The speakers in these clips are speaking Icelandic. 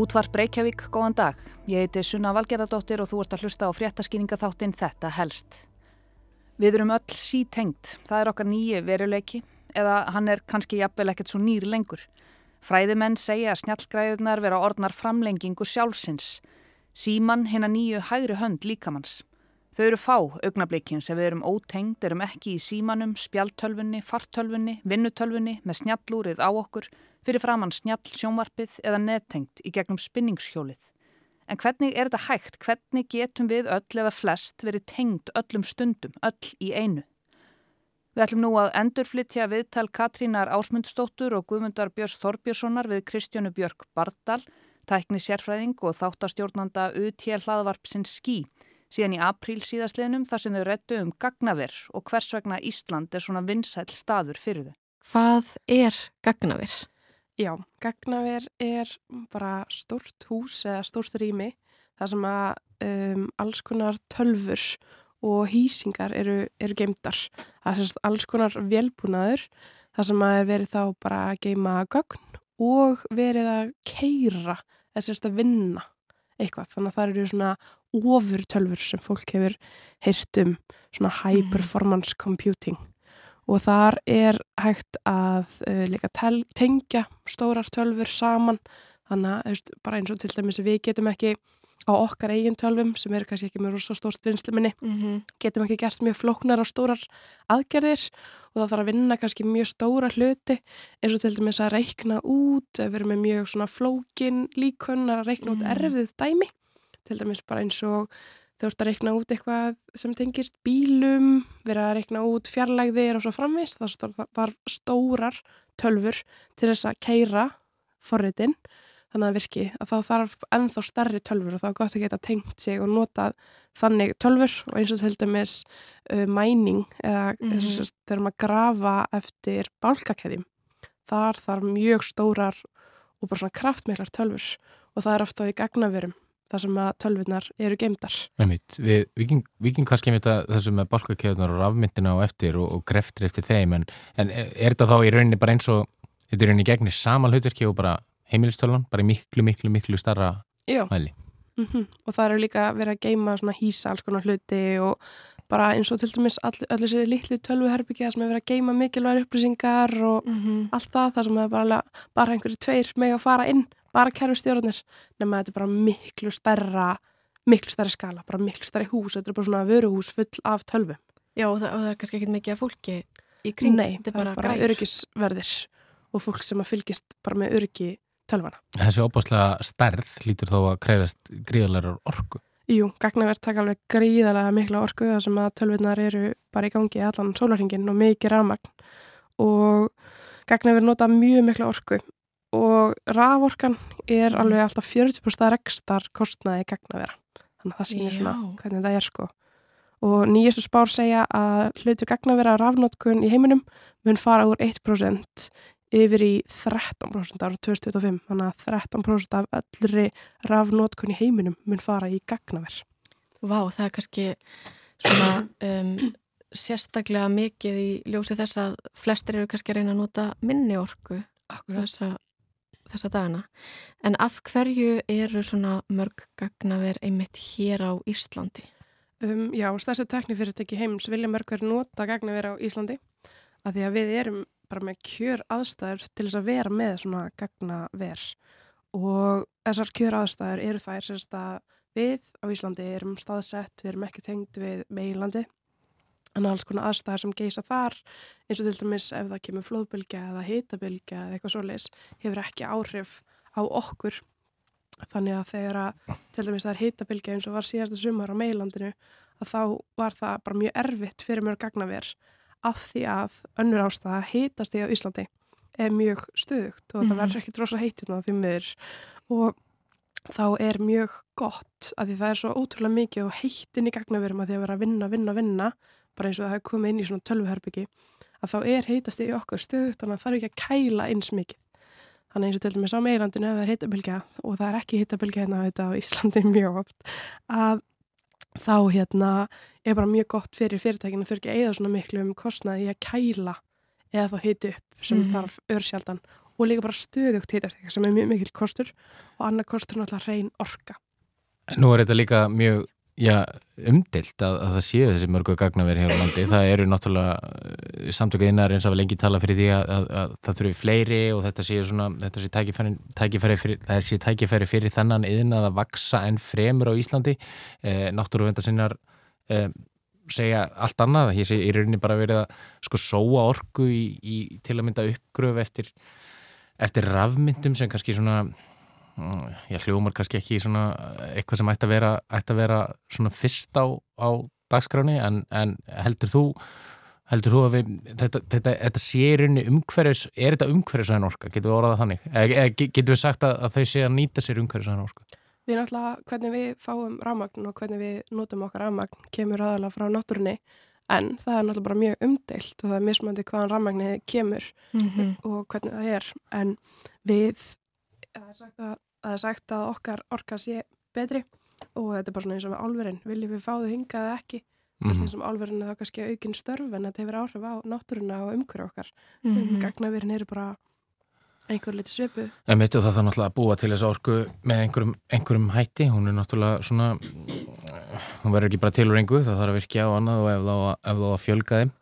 Útvarp Reykjavík, góðan dag. Ég heiti Sunna Valgerðardóttir og þú ert að hlusta á fréttaskýringaþáttinn Þetta helst. Við erum öll sítengt, það er okkar nýju veruleiki eða hann er kannski jafnvel ekkert svo nýri lengur. Fræðimenn segja að snjallgræðunar vera orðnar framlengingu sjálfsins. Síman hinn að nýju hægri hönd líkamanns. Þau eru fá augnablikin sem við erum ótengd, erum ekki í símanum, spjaltölfunni, fartölfunni, vinnutölfunni með snjallúrið á okkur fyrir framann snjall sjónvarpið eða nettengt í gegnum spinningshjólið. En hvernig er þetta hægt? Hvernig getum við öll eða flest verið tengd öllum stundum, öll í einu? Við ætlum nú að endurflytja viðtal Katrínar Ásmundsdóttur og Guðmundar Björns Þorbjörnssonar við Kristjánu Björk Bardal, tækni sérfræðing og þáttastjórnanda UTL hlaðvarpsins Skí, síðan í apríl síðastliðnum þar sem þau rettu um gagnaver og hvers vegna Ísland er svona vinsæl staður fyrir þau. Hvað er gagnaver? Já, gagnaver er bara stort hús eða stort rými þar sem að um, alls konar tölfur og hýsingar eru, eru geimdar. Það er sérst alls konar velbúnaður þar sem að verið þá bara að geima gögn og verið að keira eða sérst að vinna eitthvað. Þannig að það eru svona ofur tölfur sem fólk hefur heyrt um svona high mhm. performance computing og þar er hægt að uh, líka tengja stórar tölfur saman þannig að bara eins og til dæmis við getum ekki á okkar eigin tölvum sem er kannski ekki með rosa stórt vinsluminni mm -hmm. getum ekki gert mjög flóknar á stórar aðgerðir og það þarf að vinna kannski mjög stóra hluti eins og til dæmis að reikna út við erum með mjög svona flókin líkunnar að reikna mm -hmm. út mhm. erfið dæmi til dæmis bara eins og Þau ert að reikna út eitthvað sem tengist bílum, vera að reikna út fjarlægðir og svo framvist. Það þarf stórar tölfur til þess að keira forritin, þannig að virki að þá þarf ennþá stærri tölfur og þá er gott að geta tengt sig og nota þannig tölfur og eins og til dæmis uh, mæning eða mm -hmm. þegar maður grafa eftir bálkakæðjum. Þar þarf mjög stórar og bara svona kraftmiklar tölfur og það er ofta í gagnaverum þar sem að tölvunar eru geimdar. Við vikingum kannski með þessu með balkakjöðunar og rafmyndina og eftir og, og greftir eftir þeim en, en er þetta þá í rauninni bara eins og þetta er rauninni gegnir saman hlutverki og bara heimilistölvan, bara miklu, miklu, miklu starra Já. mæli? Mm -hmm. Og það eru líka verið að geima svona hýsa alls konar hluti og bara eins og til dæmis allir all þessi litlu tölvuherbyggja sem hefur verið að geima mikilvægur upplýsingar og mm -hmm. allt það, það sem hefur bara, bara einhverju tveir með að fara inn bara kerfistjórnir nema þetta er bara miklu stærra miklu stærri skala, bara miklu stærri hús. Þetta er bara svona vöruhús full af tölvu Já og það, og það er kannski ekkit mikið af fólki í kring, Nei, þetta er bara, bara öryggisverðir og fólk sem að fylgist bara með öryggi tölvana Þessi óbáslega stærð lítur þó að krefast gríðarlegar orku. Jú, gagnaverð taka alveg gríðarlega mikla orku þar sem að tölvunar eru bara í gangi allan sólarhingin og mikið rafmagn. Og gagnaverð nota mjög mikla orku og raforkan er alveg alltaf 40% rekstar kostnaði gegn að vera. Þannig að það sýnir svona hvernig það er sko. Og nýjastu spár segja að hlutu gegn að vera rafnótkun í heiminum mun fara úr 1% yfir í 13% ára 2025 þannig að 13% af öllri rafnótkun í heiminum mun fara í gagnaver. Vá, það er kannski svona um, sérstaklega mikið í ljósi þess að flestir eru kannski að reyna að nota minni orku. Þess að þessa dagana. En af hverju eru svona mörg gagnaver einmitt hér á Íslandi? Um, já, stærstu teknifyrirtæki heims vilja mörg verið nota gagnaver á Íslandi að því að við erum bara með kjör aðstæður til þess að vera með svona gagnaver og þessar kjör aðstæður eru þær sérst að við á Íslandi erum staðsett, við erum ekki tengd við meilandi en alls konar aðstæðar sem geisa þar eins og til dæmis ef það kemur flóðbylgja eða hitabilgja eða eitthvað svoleiðis hefur ekki áhrif á okkur þannig að þegar að til dæmis það er hitabilgja eins og var síðasta sumar á meilandinu að þá var það bara mjög erfitt fyrir mjög gagnaver af því að önnur ástæða hitast í á Íslandi er mjög stöðugt og mm -hmm. það mhm. verður ekki drosa heitina því miður og þá er mjög gott að því það er svo ótrúlega mikið og heitin í gagnaverum að því að vera að vinna, vinna, vinna bara eins og það hefur komið inn í svona tölvuherbyggi að þá er heitast í okkur stöð þannig að það þarf ekki að kæla eins mikið þannig eins og til dæmis á meilandinu ef það er heitabilgja og það er ekki heitabilgja hérna á Íslandi mjög oft að þá hérna er bara mjög gott fyrir fyrirtækinu þau ekki að eða svona miklu um kostnaði að kæla eða þá heitu upp sem mm -hmm. þarf örsjaldan og líka bara stöðugt hitastíka sem er mjög mikill kostur og annar kostur náttúrulega reyn orka. Nú er þetta líka mjög já, umdilt að, að það séu þessi mörgu gagnaveri hér á landi. Það eru náttúrulega eh, samtökuð innar eins af lengi tala fyrir því að, að, að það þurfi fleiri og þetta séu tækifæri, tækifæri fyrir, það tækifæri fyrir þennan yðin að vaksa enn fremur á Íslandi. Eh, Náttúruvendarsinnar eh, segja allt annað. Ég sé í rauninni bara verið að sko sóa orgu í, í til að mynda uppgröf eftir, eftir rafmyndum sem kannski svona ég hljómar kannski ekki svona eitthvað sem ætti að vera, ætti að vera svona fyrst á, á dagskráni en, en heldur þú heldur þú að við, þetta, þetta, þetta sé rinni umhverfis, er þetta umhverfis að orka, getur við orðað þannig, eða getur við sagt að, að þau sé að nýta sér umhverfis að orka Við náttúrulega, hvernig við fáum rafmagn og hvernig við notum okkar rafmagn kemur aðalega frá náttúrunni en það er náttúrulega bara mjög umdeilt og það er mismandi hvaðan rafmagni kemur mm -hmm. og hvernig það er en við, það er sagt að það er sagt að okkar orka sé betri og þetta er bara svona eins og með álverðin viljum við fá þau hingað eða ekki mm -hmm. þessum álverðinu þá kannski aukinn störf en þetta hefur áhrif á náttúruna og umhverju okkar mm -hmm. gagnaverðin eru bara einhver liti svipu Það mitt og það þarf náttúrulega að búa til þess orku með einhverjum, einhverjum hætti hún er náttúrulega svona hún verður ekki bara til úr engu það þarf að virkja á annað og ef þá að, að fjölga þeim.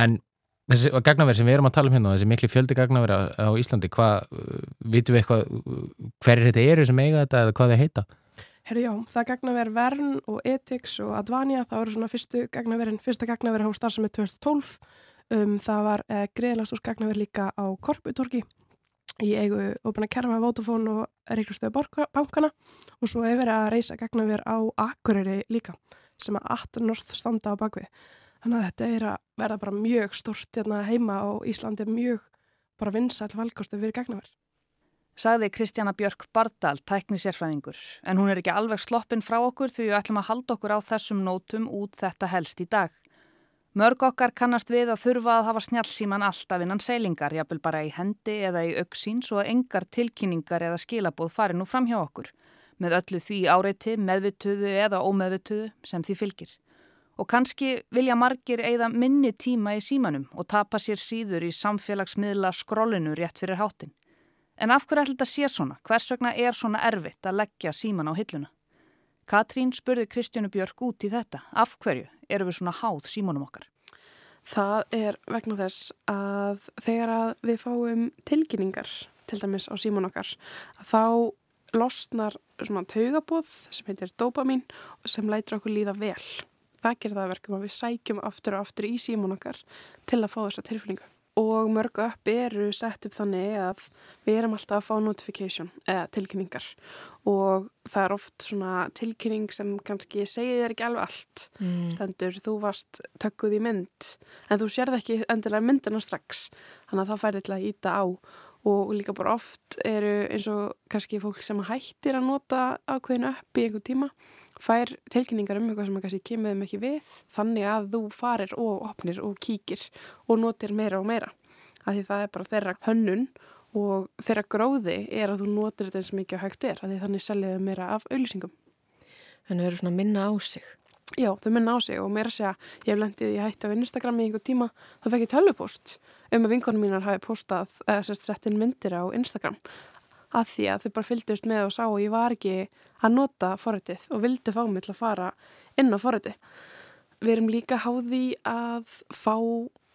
En Þessi gagnaverð sem við erum að tala um hérna, þessi miklu fjöldi gagnaverð á Íslandi, hvað, vitum við eitthvað, hver er þetta eru sem eiga þetta eða hvað þeir heita? Herru já, það gagnaverð Vern og Etix og Advania, það voru svona fyrstu gagnaverðin, fyrsta gagnaverð á starfsemi 2012, um, það var eh, greiðlast úr gagnaverð líka á Korputorki í eigu Opena Kerfa, Vodafone og Ríklustöðu bankana og svo hefur verið að reysa gagnaverð á Akureyri líka sem að 18 norð standa á bakvið. Þannig að þetta er að verða bara mjög stort hérna heima á Íslandi, mjög bara vinsall valkostu fyrir gagnaverð. Sagði Kristjana Björk Bardal, tæknisérfræðingur, en hún er ekki alveg sloppin frá okkur því við ætlum að halda okkur á þessum nótum út þetta helst í dag. Mörg okkar kannast við að þurfa að hafa snjálfsíman alltaf innan seilingar, jafnvel bara í hendi eða í auksín svo að engar tilkynningar eða skilabóð fari nú fram hjá okkur, með öllu því áreiti, meðvituðu eða ómeðvituðu sem því fylgir. Og kannski vilja margir eigða minni tíma í símanum og tapa sér síður í samfélagsmiðla skrollinu rétt fyrir háttin. En af hverju ætla þetta sé svona? Hvers vegna er svona erfitt að leggja síman á hilluna? Katrín spurði Kristjánu Björk út í þetta. Af hverju eru við svona háð símanum okkar? Það er vegna þess að þegar að við fáum tilkynningar, til dæmis á síman okkar, þá losnar svona taugabóð sem heitir dopamin og sem lætir okkur líða vel það gerir það verkum að við sækjum aftur og aftur í símón okkar til að fá þessa tilfinningu. Og mörgu upp eru sett upp þannig að við erum alltaf að fá notification eða tilkynningar og það er oft svona tilkynning sem kannski segir þér ekki alveg allt. Mm. Stendur, þú varst tökkuð í mynd en þú sérð ekki endilega myndina strax þannig að það færði til að íta á og líka bara oft eru eins og kannski fólk sem hættir að nota ákveðinu upp í einhver tíma fær tilkynningar um eitthvað sem kannski kemur þeim ekki við þannig að þú farir og opnir og kíkir og notir meira og meira. Af því það er bara þeirra hönnun og þeirra gróði er að þú notir þetta eins mikið á hægt er af því þannig seljaðu meira af auðlýsingum Þannig að þau eru svona minna á sig. Já, þau minna á sig og meira segja ég hef lendið í hætti á Instagram í einhver tíma þá fekk ég tölvupost um að vinkonum mínar hafi postað eða sett inn myndir á Instagram að því að þau bara fylgdust með og sá og ég var ekki að nota forritið og vildi fá mig til að fara inn á forritið. Við erum líka háði að fá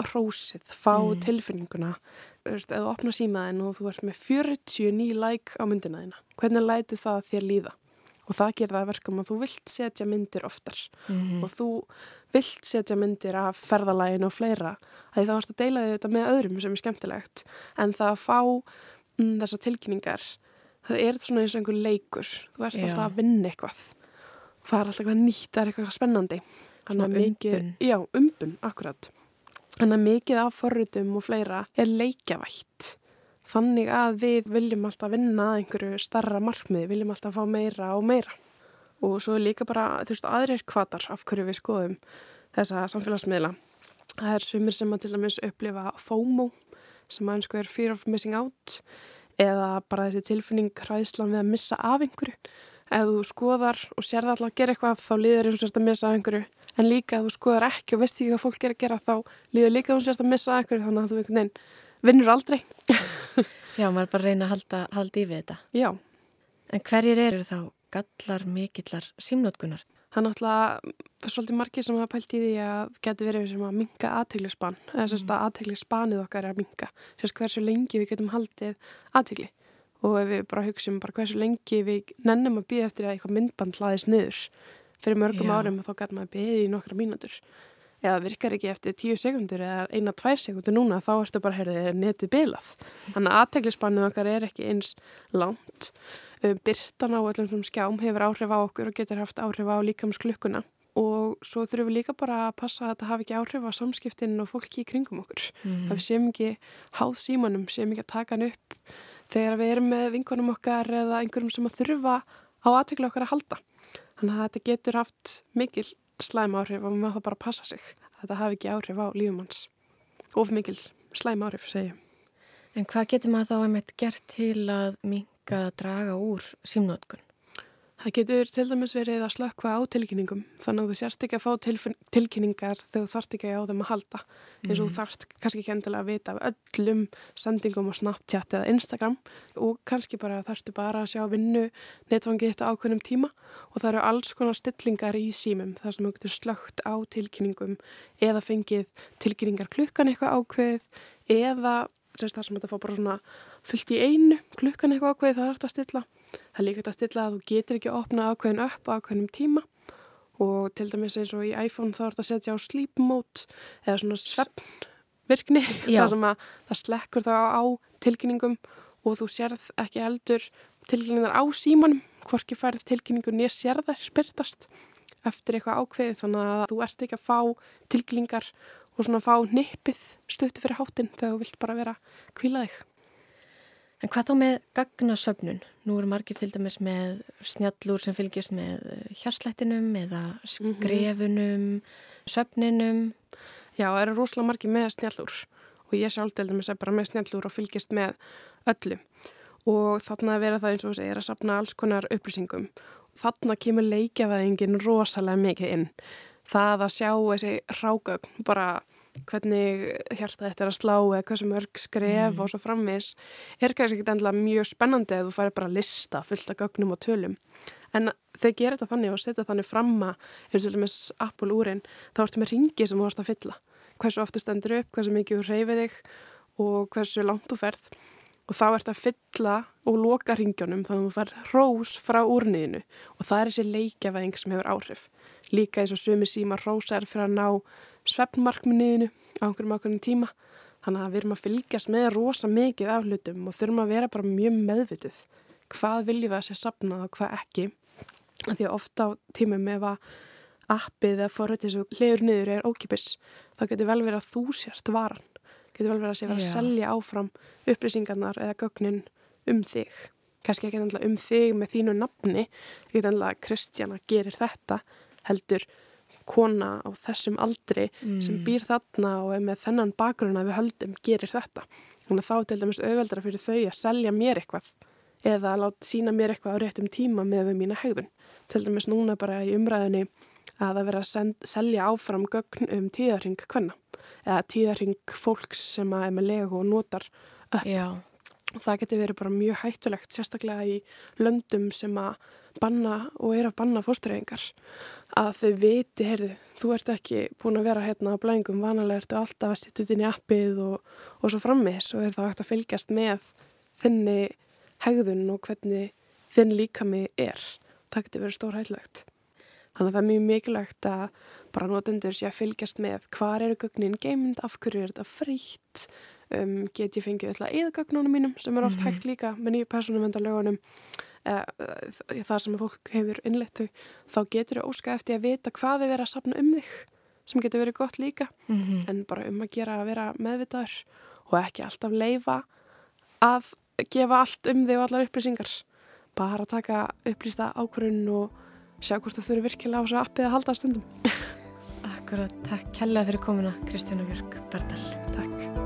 hrósið, fá mm. tilfinninguna. Þú veist, ef þú opnar símaðin og þú ert með 49 like á myndina þína, hvernig læti það þér líða? Og það gerir það verkum að þú vilt setja myndir oftar mm. og þú vilt setja myndir af ferðalægin og fleira. Það er þá að deila þetta með öðrum sem er skemmtilegt en það að fá þessar tilkynningar það er svona eins og einhver leikur. Þú ert alltaf að vinna eitthvað. Það er alltaf eitthvað nýtt, það er eitthvað spennandi. Svona umbun. Já, umbun, akkurat þannig að mikið af forrutum og fleira er leikjavætt. Þannig að við viljum alltaf vinna að einhverju starra markmiði, viljum alltaf fá meira og meira. Og svo er líka bara, þú veist, aðrir kvatar af hverju við skoðum þessa samfélagsmiðla. Það er sumir sem að til dæmis upplifa FOMO sem að einsku er fear of missing out eða bara þessi tilfinning hræðslan við að missa af einhverju. Ef þú skoðar og sér það alltaf að gera eitthvað þá líður eins og sérst að missa af einhverju en líka ef þú skoðar ekki og veist ekki hvað fólk er að gera þá líður líka eins og sérst að missa af einhverju þannig að þú veginn vinnur aldrei. Já, maður bara reyna að halda, halda í við þetta. Já. En hverjir eru þá gallar mikillar símnótkunar? Það er náttúrulega svolítið margir sem hafa pælt í því að getur verið sem að minga aðteglisban eða sérst að aðteglisbanið okkar er að minga sérst hversu lengi við getum haldið aðtegli og ef við bara hugsim bara hversu lengi við nennum að býða eftir að eitthvað myndband hlaðist niður fyrir mörgum Já. árum og þá getur maður býðið í nokkra mínútur. Eða virkar ekki eftir tíu sekundur eða eina, tvær sekundur núna þá ertu bara, heyrðið, netið bilað. Þannig að aðteglisbanið okkar er ekki eins langt byrtan á öllum sem skjám hefur áhrif á okkur og getur haft áhrif á líkamsklukkuna og svo þurfum við líka bara að passa að þetta hafi ekki áhrif á samskiptinn og fólki í kringum okkur. Mm. Það við séum ekki háð símanum, séum ekki að taka hann upp þegar við erum með vinkonum okkar eða einhverjum sem að þurfa á aðtegla okkar að halda. Þannig að þetta getur haft mikil slæm áhrif og maður það bara að passa sig að þetta hafi ekki áhrif á lífumanns. Of mikil slæm áhrif, segjum. En hvað getur maður þá að meitt gert til að mink að draga úr símnótkun? Það getur til dæmis verið að slökkva á tilkynningum þannig að þú sérst ekki að fá tilkynningar þegar þú þarft ekki á þeim að halda eins og þú mhm. þarft kannski ekki endilega að vita af öllum sendingum á Snapchat eða Instagram og kannski bara þarftu bara að sjá vinnu netfangið þetta ákveðnum tíma og það eru alls konar stillingar í símum þar sem þú getur slögt á tilkynningum eða fengið tilkynningar klukkan eitthvað ákveð eða þess að þetta fá bara svona fullt í einu klukkan eitthvað ákveði það er hægt að stilla. Það er líka hægt að stilla að þú getur ekki að opna ákveðin upp á ákveðinum tíma. Og til dæmis eins og í iPhone þá er þetta að setja á sleep mode eða svona svernvirkni þar sem að það slekkur þá á tilkynningum og þú sérð ekki heldur tilkynningar á símanum hvorki færð tilkynningur nýja sérðar spyrtast eftir eitthvað ákveði þannig að þú ert ekki að fá tilkynningar og svona fá nippið stöttu fyrir hátinn þegar þú vilt bara vera kvílaðið. En hvað þá með gagnasöfnun? Nú eru margir til dæmis með snjallur sem fylgjast með eh, hjarslættinum eða mhm. skrefunum, mm -hmm. söfninum. Já, það eru rosalega margir með snjallur og ég sjálf til dæmis er bara með snjallur og fylgjast með öllu. Og þarna vera það eins og þess að ég er að sapna alls konar upplýsingum. Þarna kemur leikjafaðingin rosalega mikið inn það að sjá þessi rágögn bara hvernig hjarta þetta er að slá eða hversu mörg skref mm. og svo framvis er kannski ekki endla mjög spennandi að þú færi bara að lista fullt af gögnum og tölum. En þau gerir þetta þannig og setja þannig framma eins og með Apple úrin þá ertu með ringi sem þú vorst að fylla. Hversu oftu stendur upp, hversu mikið þú reyfið þig og hversu langt þú ferð og þá ert að fylla og loka ringjónum þannig að þú ferð rós frá úrniðinu. Og það er þessi leikjavæðing sem hefur áhrif. Líka eins og sumi síma rósar fyrir að ná svefnmarkminniðinu á einhverjum ákveðin tíma. Þannig að við erum að fylgjast með rosa mikið af hlutum og þurfum að vera bara mjög meðvitið hvað viljum við að sé sapnað og hvað ekki. Því að ofta á tímum ef að appið eða forrættis og hliður niður er ókipis þá getur vel verið að þú sérst varan getur vel verið að sé verið að selja áfram upplýsingarnar eða gögnin um þig kannski ekki endla um þig með þínu nafni ekki endla að Kristjana gerir þetta heldur kona á þessum aldri mm. sem býr þarna og er með þennan bakgrunna við höldum gerir þetta. Þannig að þá til dæmis auðveldra fyrir þau að selja mér eitthvað eða að láta sína mér eitthvað á réttum tíma með við mína hegðun. Til dæmis núna bara í umræðinni að það vera að send, selja áfram gögn um tíðarring hvenna eða tíðarring fólks sem er með legu og notar upp. Já. Og það getur verið bara mjög hættulegt, sérstaklega í löndum sem að banna og er að banna fórstureyingar að þau viti, heyrðu, þú ert ekki búin að vera hérna á blængum, vanalega ertu alltaf að setja þetta inn í appið og, og svo frammis og er þá hægt að fylgjast með þinni hegðun og hvernig þinn líkami er. Það getur verið stór hæglegt. Þannig að það er mjög mikilvægt að bara notendur sé að fylgjast með. Hvað eru gögnin geimund, af hverju er þetta frítt, um, get ég fengið alltaf eðagögnunum mínum sem er oft mm -hmm. hægt líka með nýju personumvendalögunum eða það sem fólk hefur innlettu þá getur þau óska eftir að vita hvað þið verið að sapna um þig sem getur verið gott líka. Mm -hmm. en bara um að gera að vera meðvitaður og ekki alltaf leifa að gefa allt um þig og allar upplýsingar. Bara taka upplýsta ákvörun og sjá hvort þú þurfur virkilega á þessu appið að halda stundum. Akkurat, takk kella fyrir komuna Kristjána Björg Bardal. Takk